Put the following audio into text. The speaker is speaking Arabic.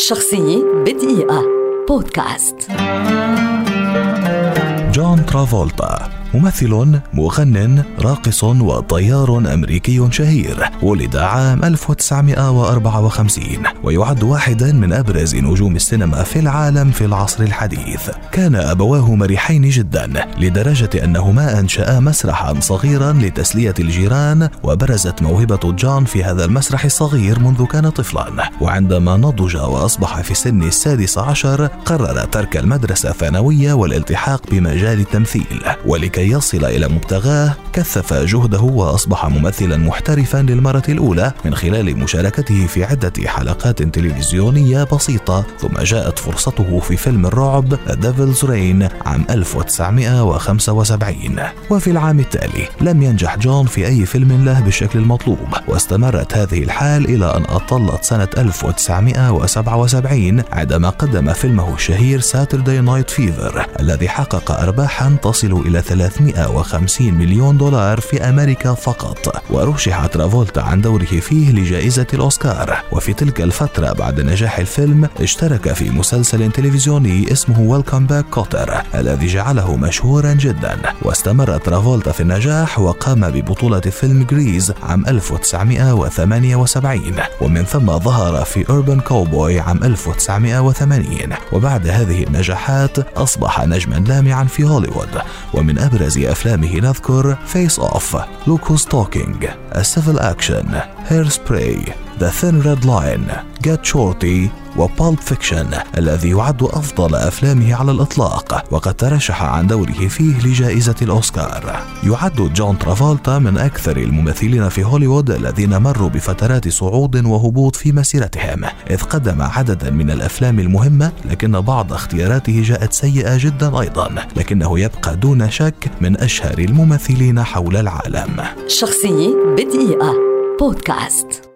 شخصية بدقيقة. بودكاست. جون ترافولتا. ممثل مغن راقص وطيار أمريكي شهير ولد عام 1954 ويعد واحدا من أبرز نجوم السينما في العالم في العصر الحديث. كان أبواه مرحين جدا لدرجة أنهما أنشأ مسرحا صغيرا لتسلية الجيران وبرزت موهبة جون في هذا المسرح الصغير منذ كان طفلا. وعندما نضج وأصبح في سن السادس عشر قرر ترك المدرسة الثانوية والالتحاق بمجال التمثيل. ولكي لكي يصل إلى مبتغاه كثف جهده وأصبح ممثلا محترفا للمرة الأولى من خلال مشاركته في عدة حلقات تلفزيونية بسيطة ثم جاءت فرصته في فيلم الرعب Devil's Rain عام 1975 وفي العام التالي لم ينجح جون في أي فيلم له بالشكل المطلوب واستمرت هذه الحال إلى أن أطلت سنة 1977 عندما قدم فيلمه الشهير Saturday Night Fever الذي حقق أرباحا تصل إلى 350 مليون دولار في أمريكا فقط. ورشح ترافولتا عن دوره فيه لجائزة الأوسكار. وفي تلك الفترة بعد نجاح الفيلم اشترك في مسلسل تلفزيوني اسمه Welcome Back Kotter الذي جعله مشهورا جدا. واستمر ترافولتا في النجاح وقام ببطولة فيلم Grease عام 1978 ومن ثم ظهر في Urban Cowboy عام 1980 وبعد هذه النجاحات أصبح نجما لامعا في هوليوود. ومن أبرز أفلامه نذكر Face Off Look Who's Talking A Civil Action Hairspray The Thin Red Line Get Shorty و Pulp Fiction الذي يعد أفضل أفلامه على الإطلاق وقد ترشح عن دوره فيه لجائزة الأوسكار. يعد جون ترافولتا من أكثر الممثلين في هوليوود الذين مروا بفترات صعود وهبوط في مسيرتهم. إذ قدم عددا من الأفلام المهمة لكن بعض اختياراته جاءت سيئة جدا أيضا لكنه يبقى دون شك من أشهر الممثلين حول العالم. شخصية بدقيقة. بودكاست.